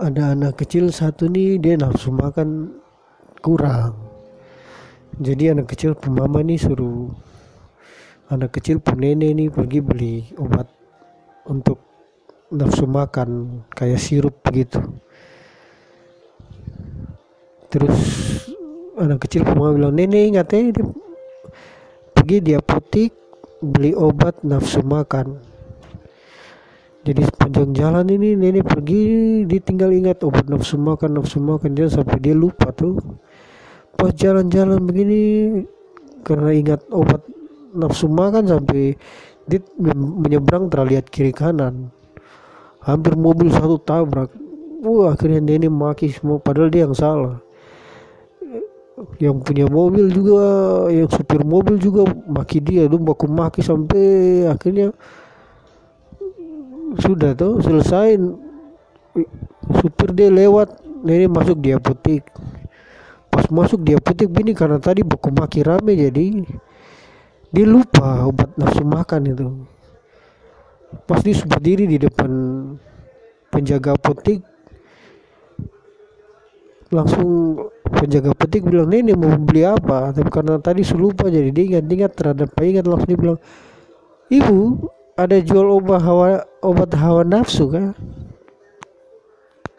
ada anak kecil satu nih dia nafsu makan kurang. Jadi anak kecil pemama nih suruh anak kecil pun nenek nih pergi beli obat untuk nafsu makan kayak sirup begitu. Terus anak kecil pemama bilang nenek ingat ya pergi di apotik beli obat nafsu makan jadi sepanjang jalan ini nenek pergi ditinggal ingat obat nafsu makan nafsu makan dia sampai dia lupa tuh. Pas jalan-jalan begini karena ingat obat nafsu makan sampai dia menyeberang terlihat kiri kanan. Hampir mobil satu tabrak. Wah akhirnya nenek maki semua padahal dia yang salah. Yang punya mobil juga yang supir mobil juga maki dia. Tuh baku maki sampai akhirnya sudah tuh selesai. Supir dia lewat ini masuk di apotek pas masuk di apotek begini karena tadi buku maki rame jadi. Dia lupa obat nafsu makan itu. Pas dia berdiri di depan penjaga apotek langsung penjaga apotek bilang nenek mau beli apa? Tapi karena tadi lupa jadi dia ingat-ingat terhadap ingat langsung dia bilang ibu ada jual obat hawa obat hawa nafsu kan